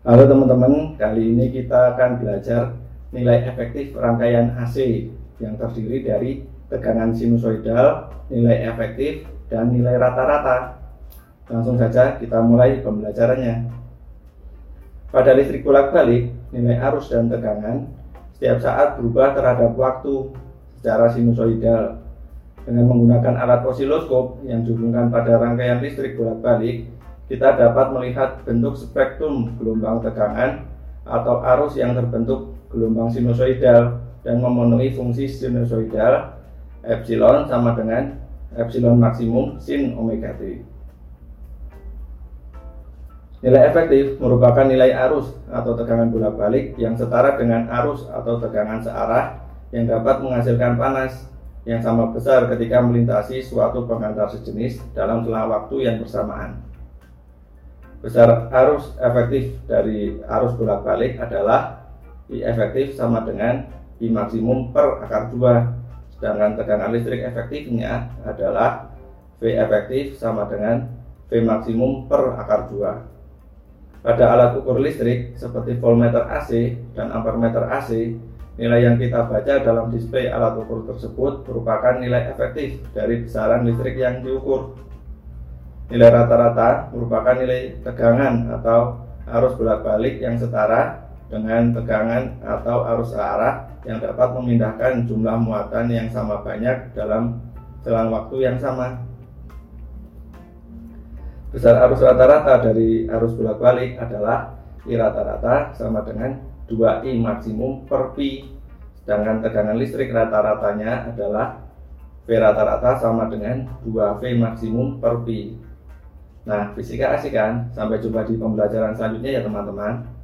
Halo teman-teman, kali ini kita akan belajar nilai efektif rangkaian AC yang terdiri dari tegangan sinusoidal, nilai efektif, dan nilai rata-rata. Langsung saja kita mulai pembelajarannya. Pada listrik bolak-balik, nilai arus dan tegangan setiap saat berubah terhadap waktu secara sinusoidal. Dengan menggunakan alat osiloskop yang dihubungkan pada rangkaian listrik bolak-balik, kita dapat melihat bentuk spektrum gelombang tegangan atau arus yang terbentuk gelombang sinusoidal dan memenuhi fungsi sinusoidal epsilon sama dengan epsilon maksimum sin omega t. Nilai efektif merupakan nilai arus atau tegangan bolak-balik yang setara dengan arus atau tegangan searah yang dapat menghasilkan panas yang sama besar ketika melintasi suatu pengantar sejenis dalam selang waktu yang bersamaan. Besar arus efektif dari arus bolak-balik adalah I efektif sama dengan I maksimum per akar 2 sedangkan tegangan listrik efektifnya adalah V efektif sama dengan V maksimum per akar 2 pada alat ukur listrik seperti voltmeter AC dan ampermeter AC nilai yang kita baca dalam display alat ukur tersebut merupakan nilai efektif dari besaran listrik yang diukur Nilai rata-rata merupakan nilai tegangan atau arus bolak-balik yang setara dengan tegangan atau arus arah yang dapat memindahkan jumlah muatan yang sama banyak dalam selang waktu yang sama. Besar arus rata-rata dari arus bolak-balik adalah I rata-rata sama dengan 2I maksimum per Pi. Sedangkan tegangan listrik rata-ratanya adalah V rata-rata sama dengan 2V maksimum per Pi. Nah, fisika asik kan? Sampai jumpa di pembelajaran selanjutnya ya teman-teman.